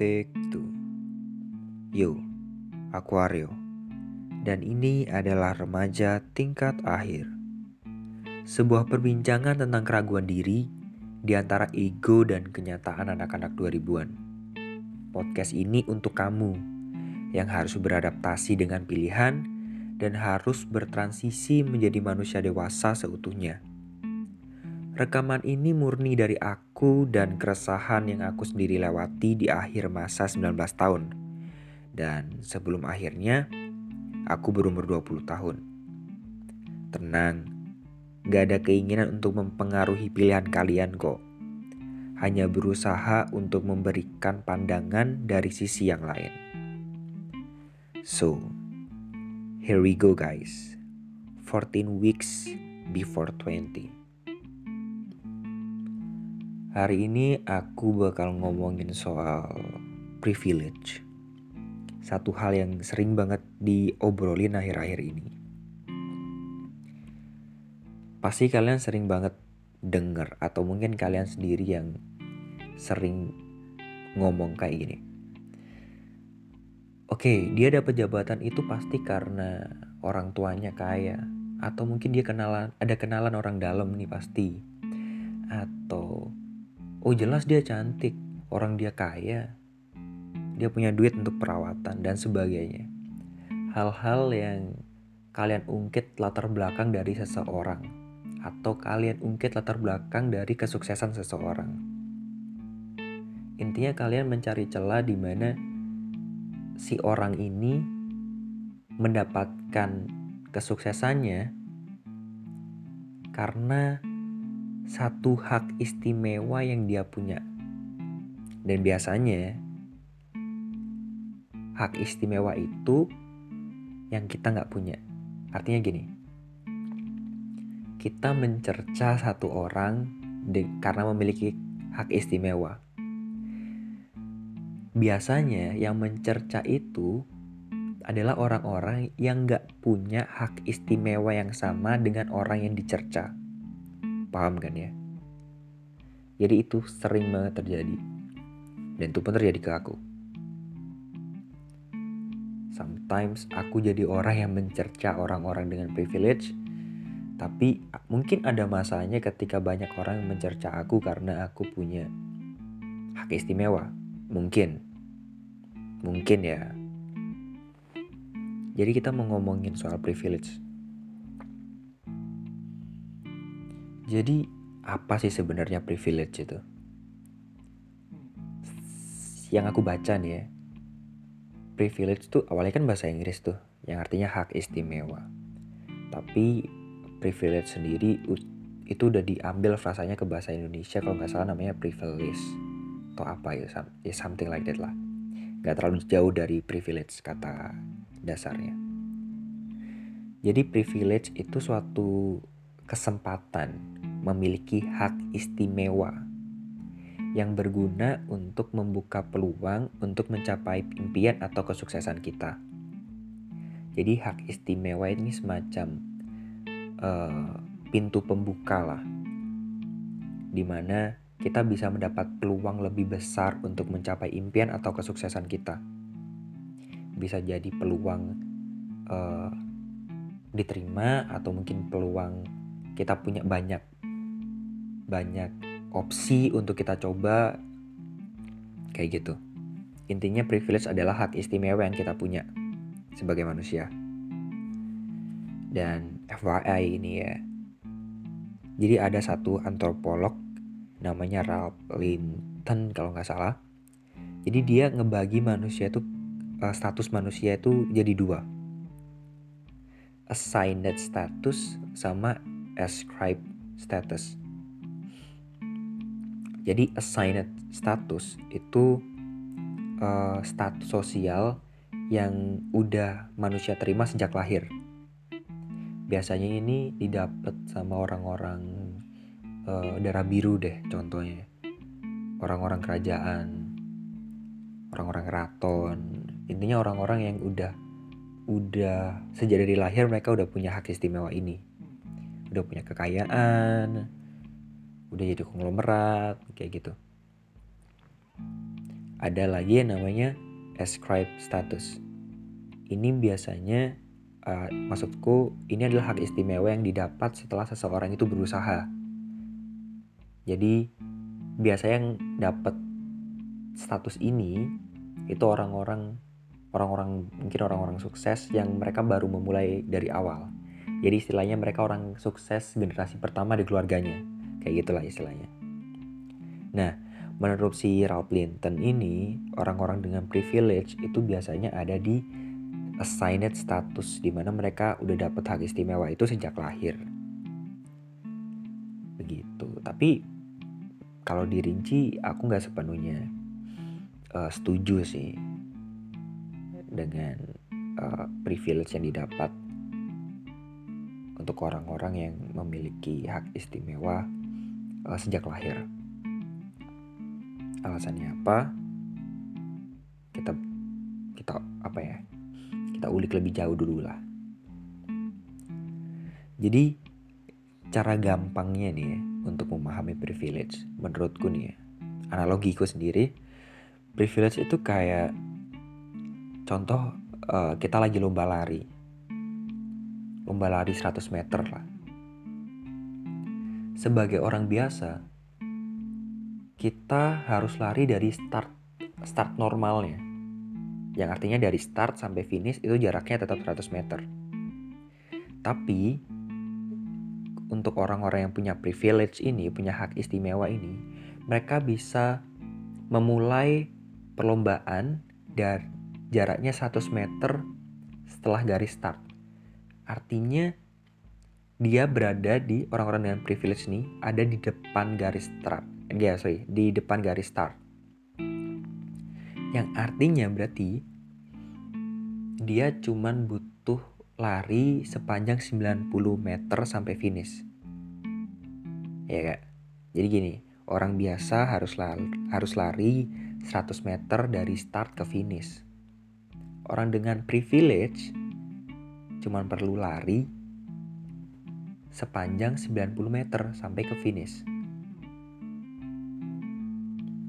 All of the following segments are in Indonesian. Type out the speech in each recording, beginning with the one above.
Take Two Yo, aku Aryo. Dan ini adalah remaja tingkat akhir. Sebuah perbincangan tentang keraguan diri di antara ego dan kenyataan anak-anak 2000-an Podcast ini untuk kamu yang harus beradaptasi dengan pilihan dan harus bertransisi menjadi manusia dewasa seutuhnya. Rekaman ini murni dari aku dan keresahan yang aku sendiri lewati di akhir masa 19 tahun. Dan sebelum akhirnya, aku berumur 20 tahun. Tenang, gak ada keinginan untuk mempengaruhi pilihan kalian kok. Hanya berusaha untuk memberikan pandangan dari sisi yang lain. So, here we go guys. 14 weeks before 20. Hari ini aku bakal ngomongin soal privilege. Satu hal yang sering banget diobrolin akhir-akhir ini. Pasti kalian sering banget denger atau mungkin kalian sendiri yang sering ngomong kayak gini. Oke, dia dapat jabatan itu pasti karena orang tuanya kaya atau mungkin dia kenalan ada kenalan orang dalam nih pasti. Atau oh jelas dia cantik, orang dia kaya, dia punya duit untuk perawatan dan sebagainya. Hal-hal yang kalian ungkit latar belakang dari seseorang atau kalian ungkit latar belakang dari kesuksesan seseorang. Intinya kalian mencari celah di mana si orang ini mendapatkan kesuksesannya karena satu hak istimewa yang dia punya. Dan biasanya hak istimewa itu yang kita nggak punya. Artinya gini, kita mencerca satu orang karena memiliki hak istimewa. Biasanya yang mencerca itu adalah orang-orang yang nggak punya hak istimewa yang sama dengan orang yang dicerca. Paham kan ya? Jadi itu sering banget terjadi. Dan itu pun terjadi ke aku. Sometimes aku jadi orang yang mencerca orang-orang dengan privilege. Tapi mungkin ada masanya ketika banyak orang yang mencerca aku karena aku punya hak istimewa. Mungkin. Mungkin ya. Jadi kita mau ngomongin soal privilege Jadi apa sih sebenarnya privilege itu? Yang aku baca nih ya, privilege itu awalnya kan bahasa Inggris tuh, yang artinya hak istimewa. Tapi privilege sendiri itu udah diambil frasanya ke bahasa Indonesia kalau nggak salah namanya privilege atau apa ya, ya something like that lah. Gak terlalu jauh dari privilege kata dasarnya. Jadi privilege itu suatu kesempatan memiliki hak istimewa yang berguna untuk membuka peluang untuk mencapai impian atau kesuksesan kita. Jadi hak istimewa ini semacam uh, pintu pembuka lah, di mana kita bisa mendapat peluang lebih besar untuk mencapai impian atau kesuksesan kita. Bisa jadi peluang uh, diterima atau mungkin peluang kita punya banyak banyak opsi untuk kita coba kayak gitu. Intinya privilege adalah hak istimewa yang kita punya sebagai manusia. Dan FYI ini ya. Jadi ada satu antropolog namanya Ralph Linton kalau nggak salah. Jadi dia ngebagi manusia itu uh, status manusia itu jadi dua. Assigned status sama ascribed status. Jadi assigned status itu uh, status sosial yang udah manusia terima sejak lahir. Biasanya ini didapat sama orang-orang uh, darah biru deh contohnya. Orang-orang kerajaan, orang-orang keraton. Intinya orang-orang yang udah udah sejak dari lahir mereka udah punya hak istimewa ini. Udah punya kekayaan, udah jadi konglomerat kayak gitu ada lagi yang namanya ascribe status. Ini biasanya uh, maksudku ini adalah hak istimewa yang didapat setelah seseorang itu berusaha. Jadi biasanya yang dapat status ini itu orang-orang orang-orang mungkin orang-orang sukses yang mereka baru memulai dari awal. Jadi istilahnya mereka orang sukses generasi pertama di keluarganya. Kayak gitulah istilahnya. Nah, menurut si Ralph Linton ini, orang-orang dengan privilege itu biasanya ada di assigned status di mana mereka udah dapet hak istimewa itu sejak lahir. Begitu. Tapi kalau dirinci aku nggak sepenuhnya uh, setuju sih dengan uh, privilege yang didapat untuk orang-orang yang memiliki hak istimewa uh, sejak lahir. Alasannya apa? Kita kita apa ya? Kita ulik lebih jauh dulu lah. Jadi cara gampangnya nih ya, untuk memahami privilege menurutku nih ya, analogiku sendiri, privilege itu kayak contoh uh, kita lagi lomba lari lomba lari 100 meter lah. Sebagai orang biasa, kita harus lari dari start start normalnya. Yang artinya dari start sampai finish itu jaraknya tetap 100 meter. Tapi untuk orang-orang yang punya privilege ini, punya hak istimewa ini, mereka bisa memulai perlombaan dan jaraknya 100 meter setelah garis start. Artinya dia berada di orang-orang dengan privilege nih ada di depan garis start. Ya, sorry, di depan garis start. Yang artinya berarti dia cuman butuh lari sepanjang 90 meter sampai finish. Ya kak. Jadi gini, orang biasa harus lari, harus lari 100 meter dari start ke finish. Orang dengan privilege cuman perlu lari sepanjang 90 meter sampai ke finish.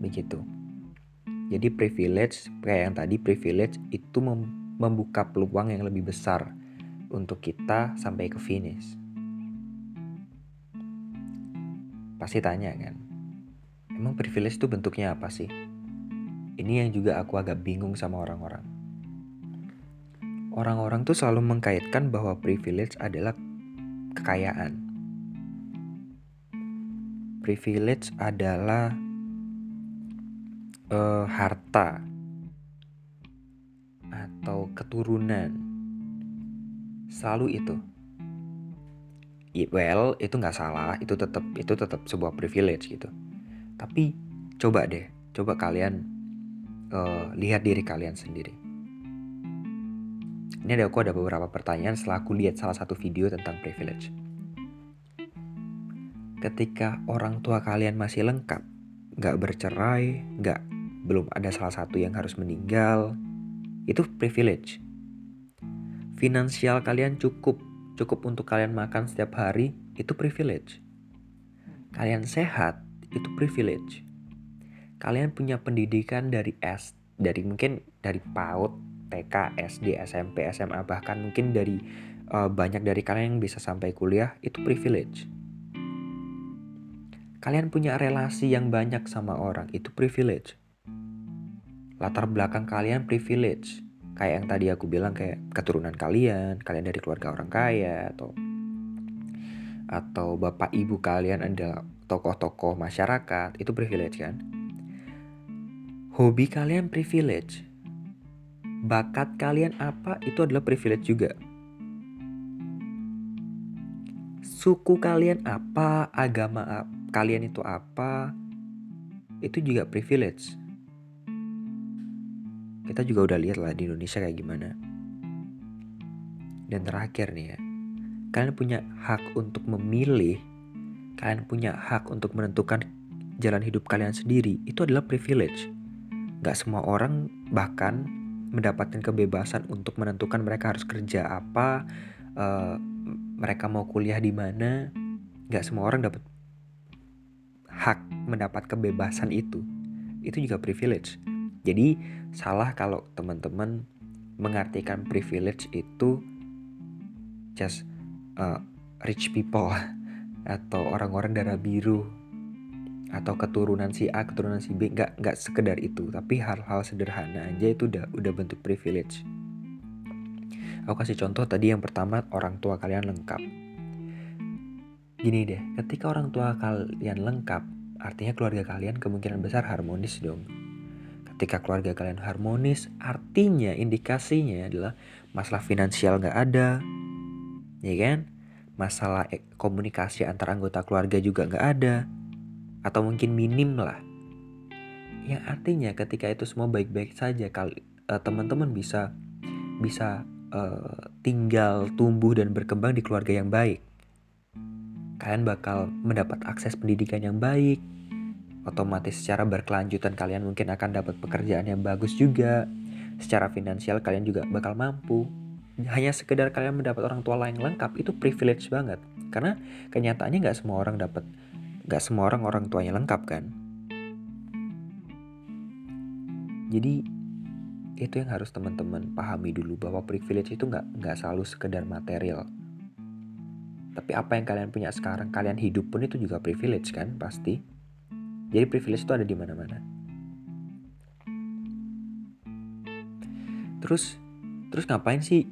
Begitu. Jadi privilege, kayak yang tadi privilege itu membuka peluang yang lebih besar untuk kita sampai ke finish. Pasti tanya kan, emang privilege itu bentuknya apa sih? Ini yang juga aku agak bingung sama orang-orang orang-orang tuh selalu mengkaitkan bahwa privilege adalah kekayaan. Privilege adalah uh, harta atau keturunan. Selalu itu. Well, itu nggak salah, itu tetap itu tetap sebuah privilege gitu. Tapi coba deh, coba kalian uh, lihat diri kalian sendiri ini ada aku ada beberapa pertanyaan setelah aku lihat salah satu video tentang privilege. Ketika orang tua kalian masih lengkap, gak bercerai, gak belum ada salah satu yang harus meninggal, itu privilege. Finansial kalian cukup, cukup untuk kalian makan setiap hari, itu privilege. Kalian sehat, itu privilege. Kalian punya pendidikan dari S, dari mungkin dari PAUD TK, SD, SMP, SMA bahkan mungkin dari uh, banyak dari kalian yang bisa sampai kuliah itu privilege. Kalian punya relasi yang banyak sama orang itu privilege. Latar belakang kalian privilege. Kayak yang tadi aku bilang kayak keturunan kalian, kalian dari keluarga orang kaya atau atau bapak ibu kalian adalah tokoh-tokoh masyarakat, itu privilege kan? Hobi kalian privilege bakat kalian apa itu adalah privilege juga. Suku kalian apa, agama kalian itu apa, itu juga privilege. Kita juga udah lihat lah di Indonesia kayak gimana. Dan terakhir nih ya, kalian punya hak untuk memilih, kalian punya hak untuk menentukan jalan hidup kalian sendiri, itu adalah privilege. Gak semua orang bahkan mendapatkan kebebasan untuk menentukan mereka harus kerja apa, uh, mereka mau kuliah di mana. Gak semua orang dapat hak mendapat kebebasan itu. Itu juga privilege. Jadi salah kalau teman-teman mengartikan privilege itu just uh, rich people atau orang-orang darah biru atau keturunan si A, keturunan si B, nggak nggak sekedar itu, tapi hal-hal sederhana aja itu udah udah bentuk privilege. Aku kasih contoh tadi yang pertama orang tua kalian lengkap. Gini deh, ketika orang tua kalian lengkap, artinya keluarga kalian kemungkinan besar harmonis dong. Ketika keluarga kalian harmonis, artinya indikasinya adalah masalah finansial nggak ada, ya kan? Masalah e, komunikasi antar anggota keluarga juga nggak ada, atau mungkin minim lah. Yang artinya ketika itu semua baik-baik saja, kali uh, teman-teman bisa bisa uh, tinggal tumbuh dan berkembang di keluarga yang baik. Kalian bakal mendapat akses pendidikan yang baik. Otomatis secara berkelanjutan kalian mungkin akan dapat pekerjaan yang bagus juga. Secara finansial kalian juga bakal mampu. Hanya sekedar kalian mendapat orang tua lain lengkap itu privilege banget. Karena kenyataannya nggak semua orang dapat Gak semua orang orang tuanya lengkap kan? Jadi itu yang harus teman-teman pahami dulu bahwa privilege itu nggak nggak selalu sekedar material. Tapi apa yang kalian punya sekarang, kalian hidup pun itu juga privilege kan pasti. Jadi privilege itu ada di mana-mana. Terus terus ngapain sih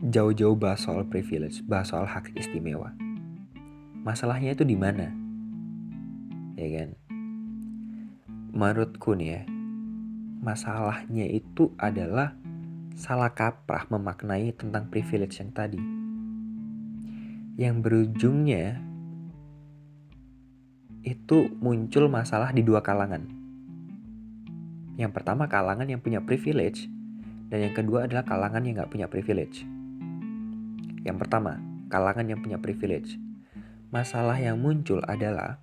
jauh-jauh bahas soal privilege, bahas soal hak istimewa? Masalahnya itu di mana? Ya kan? Menurutku nih ya masalahnya itu adalah salah kaprah memaknai tentang privilege yang tadi. Yang berujungnya itu muncul masalah di dua kalangan. Yang pertama kalangan yang punya privilege dan yang kedua adalah kalangan yang nggak punya privilege. Yang pertama kalangan yang punya privilege Masalah yang muncul adalah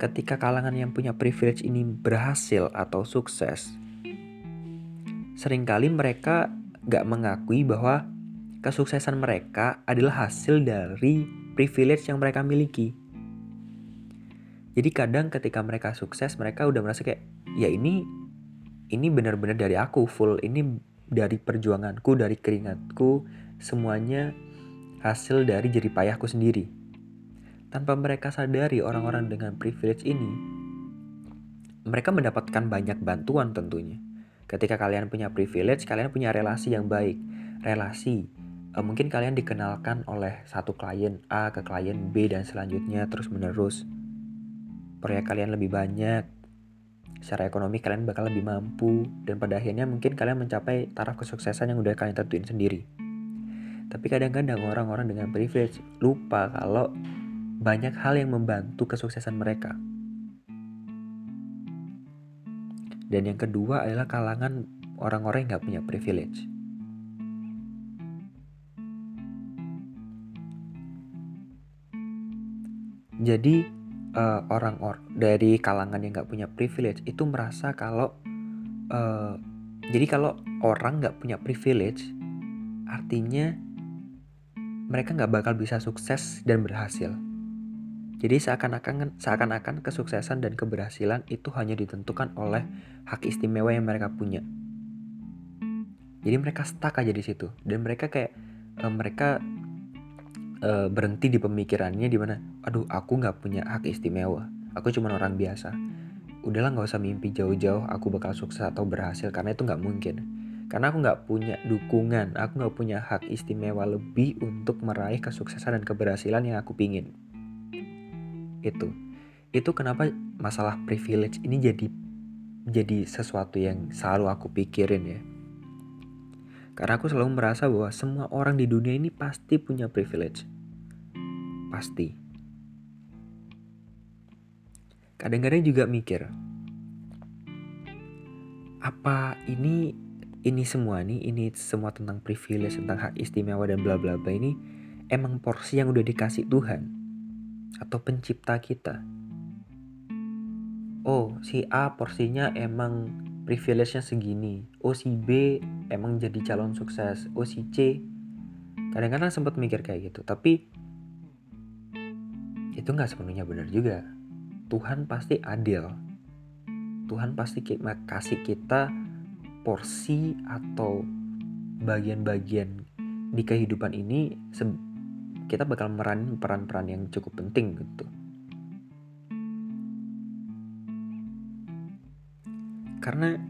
ketika kalangan yang punya privilege ini berhasil atau sukses, sering kali mereka gak mengakui bahwa kesuksesan mereka adalah hasil dari privilege yang mereka miliki. Jadi kadang ketika mereka sukses, mereka udah merasa kayak, ya ini ini benar-benar dari aku full, ini dari perjuanganku, dari keringatku, semuanya hasil dari jerih payahku sendiri. Tanpa mereka sadari orang-orang dengan privilege ini, mereka mendapatkan banyak bantuan tentunya. Ketika kalian punya privilege, kalian punya relasi yang baik. Relasi, uh, mungkin kalian dikenalkan oleh satu klien A ke klien B dan selanjutnya terus menerus. Proyek kalian lebih banyak, secara ekonomi kalian bakal lebih mampu dan pada akhirnya mungkin kalian mencapai taraf kesuksesan yang udah kalian tentuin sendiri. Tapi kadang-kadang orang-orang dengan privilege lupa kalau banyak hal yang membantu kesuksesan mereka. Dan yang kedua adalah kalangan orang-orang yang gak punya privilege. Jadi uh, orang or dari kalangan yang gak punya privilege itu merasa kalau uh, jadi kalau orang gak punya privilege artinya mereka nggak bakal bisa sukses dan berhasil. Jadi seakan-akan seakan-akan kesuksesan dan keberhasilan itu hanya ditentukan oleh hak istimewa yang mereka punya. Jadi mereka stuck aja di situ dan mereka kayak uh, mereka uh, berhenti di pemikirannya di mana, aduh aku nggak punya hak istimewa, aku cuma orang biasa. Udahlah nggak usah mimpi jauh-jauh aku bakal sukses atau berhasil karena itu nggak mungkin. Karena aku nggak punya dukungan, aku nggak punya hak istimewa lebih untuk meraih kesuksesan dan keberhasilan yang aku pingin itu. Itu kenapa masalah privilege ini jadi jadi sesuatu yang selalu aku pikirin ya. Karena aku selalu merasa bahwa semua orang di dunia ini pasti punya privilege. Pasti. Kadang-kadang juga mikir apa ini ini semua nih ini semua tentang privilege tentang hak istimewa dan bla bla bla ini emang porsi yang udah dikasih Tuhan atau pencipta kita. Oh, si A porsinya emang privilege-nya segini. Oh, si B emang jadi calon sukses. Oh, si C kadang-kadang sempat mikir kayak gitu. Tapi itu nggak sepenuhnya benar juga. Tuhan pasti adil. Tuhan pasti kasih kita porsi atau bagian-bagian di kehidupan ini kita bakal meranin peran-peran yang cukup penting gitu. Karena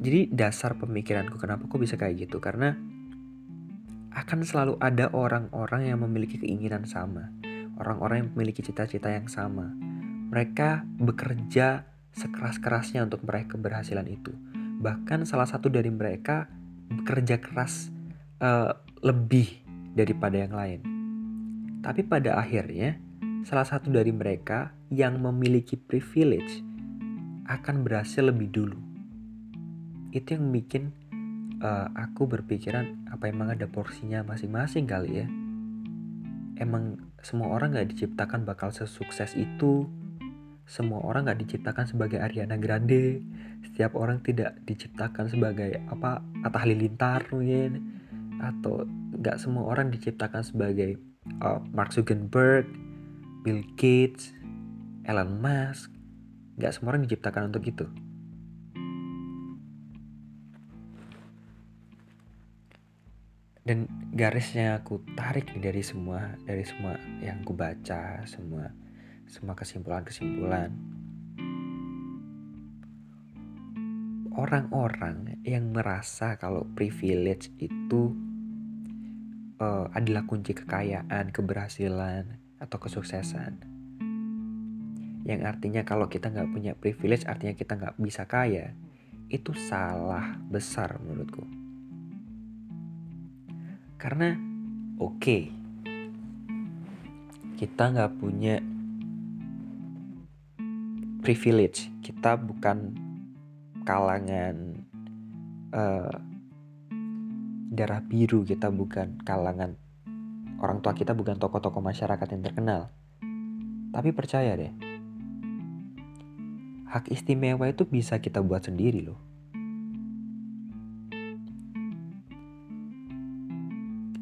jadi dasar pemikiranku kenapa kok bisa kayak gitu karena akan selalu ada orang-orang yang memiliki keinginan sama, orang-orang yang memiliki cita-cita yang sama. Mereka bekerja sekeras-kerasnya untuk meraih keberhasilan itu. Bahkan salah satu dari mereka bekerja keras uh, lebih daripada yang lain. Tapi pada akhirnya, salah satu dari mereka yang memiliki privilege akan berhasil lebih dulu. Itu yang bikin uh, aku berpikiran apa emang ada porsinya masing-masing kali ya. Emang semua orang gak diciptakan bakal sesukses itu. Semua orang gak diciptakan sebagai Ariana Grande. Setiap orang tidak diciptakan sebagai apa Atta Halilintar mungkin atau nggak semua orang diciptakan sebagai uh, Mark Zuckerberg, Bill Gates, Elon Musk. Nggak semua orang diciptakan untuk itu. Dan garisnya aku tarik dari semua dari semua yang aku baca, semua semua kesimpulan-kesimpulan. Orang-orang yang merasa kalau privilege itu uh, adalah kunci kekayaan, keberhasilan, atau kesuksesan. Yang artinya kalau kita nggak punya privilege artinya kita nggak bisa kaya. Itu salah besar menurutku. Karena oke, okay, kita nggak punya privilege. Kita bukan kalangan uh, darah biru kita bukan kalangan orang tua kita bukan tokoh-tokoh masyarakat yang terkenal. Tapi percaya deh, hak istimewa itu bisa kita buat sendiri loh.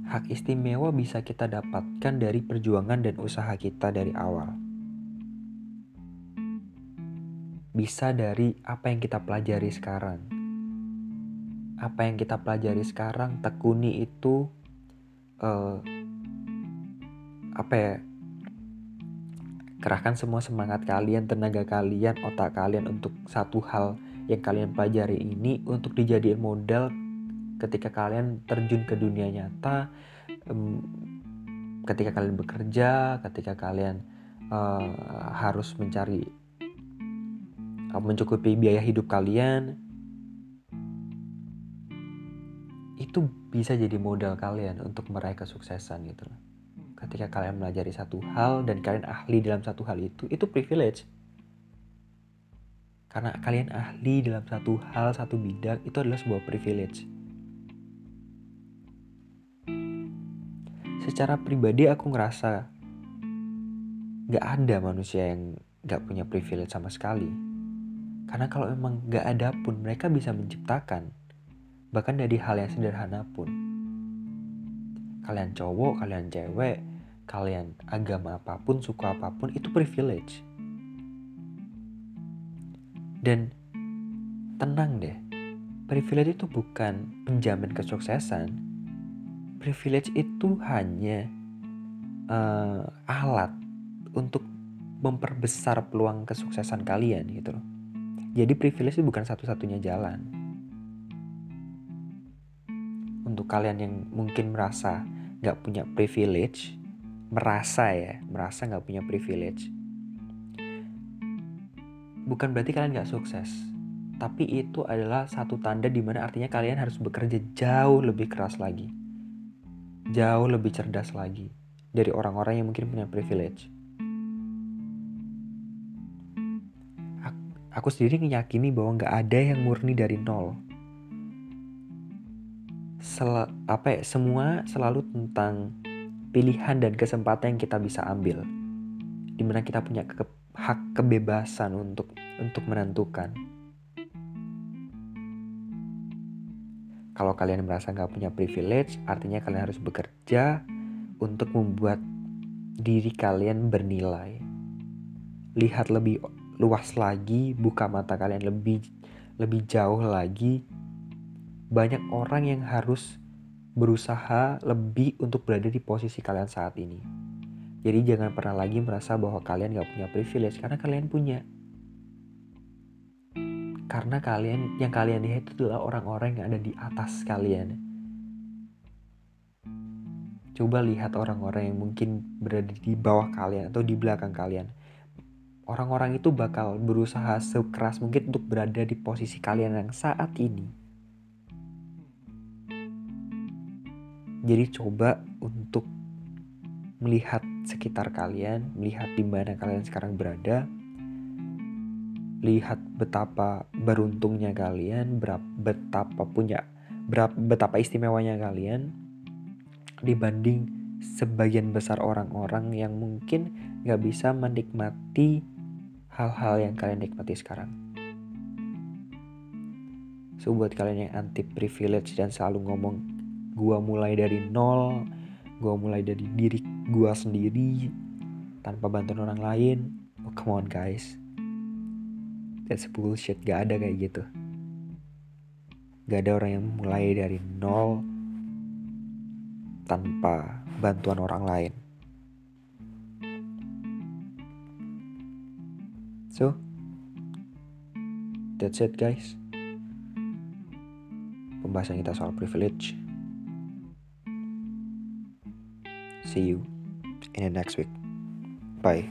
Hak istimewa bisa kita dapatkan dari perjuangan dan usaha kita dari awal. Bisa dari apa yang kita pelajari sekarang apa yang kita pelajari sekarang tekuni itu uh, apa ya kerahkan semua semangat kalian tenaga kalian otak kalian untuk satu hal yang kalian pelajari ini untuk dijadikan modal ketika kalian terjun ke dunia nyata um, ketika kalian bekerja ketika kalian uh, harus mencari uh, mencukupi biaya hidup kalian itu bisa jadi modal kalian untuk meraih kesuksesan gitu loh. Ketika kalian melajari satu hal dan kalian ahli dalam satu hal itu, itu privilege. Karena kalian ahli dalam satu hal, satu bidang, itu adalah sebuah privilege. Secara pribadi aku ngerasa gak ada manusia yang gak punya privilege sama sekali. Karena kalau emang gak ada pun mereka bisa menciptakan bahkan dari hal yang sederhana pun. Kalian cowok, kalian cewek, kalian agama apa pun, suku apa pun, itu privilege. Dan tenang deh, privilege itu bukan penjamin kesuksesan. Privilege itu hanya uh, alat untuk memperbesar peluang kesuksesan kalian gitu loh. Jadi privilege itu bukan satu-satunya jalan untuk kalian yang mungkin merasa nggak punya privilege, merasa ya, merasa nggak punya privilege, bukan berarti kalian nggak sukses. Tapi itu adalah satu tanda di mana artinya kalian harus bekerja jauh lebih keras lagi. Jauh lebih cerdas lagi dari orang-orang yang mungkin punya privilege. Aku sendiri meyakini bahwa nggak ada yang murni dari nol sel apa ya, semua selalu tentang pilihan dan kesempatan yang kita bisa ambil. Di mana kita punya ke hak kebebasan untuk untuk menentukan. Kalau kalian merasa nggak punya privilege, artinya kalian harus bekerja untuk membuat diri kalian bernilai. Lihat lebih luas lagi, buka mata kalian lebih lebih jauh lagi. Banyak orang yang harus berusaha lebih untuk berada di posisi kalian saat ini. Jadi jangan pernah lagi merasa bahwa kalian gak punya privilege karena kalian punya. Karena kalian yang kalian lihat itu adalah orang-orang yang ada di atas kalian Coba lihat orang-orang yang mungkin berada di bawah kalian atau di belakang kalian. Orang-orang itu bakal berusaha sekeras mungkin untuk berada di posisi kalian yang saat ini. Jadi coba untuk melihat sekitar kalian, melihat di mana kalian sekarang berada, lihat betapa beruntungnya kalian, betapa punya, betapa istimewanya kalian, dibanding sebagian besar orang-orang yang mungkin gak bisa menikmati hal-hal yang kalian nikmati sekarang. So buat kalian yang anti privilege dan selalu ngomong gua mulai dari nol, gua mulai dari diri gua sendiri tanpa bantuan orang lain. Oh come on guys. That's bullshit, gak ada kayak gitu. Gak ada orang yang mulai dari nol tanpa bantuan orang lain. So, that's it guys. Pembahasan kita soal privilege. See you in the next week. Bye.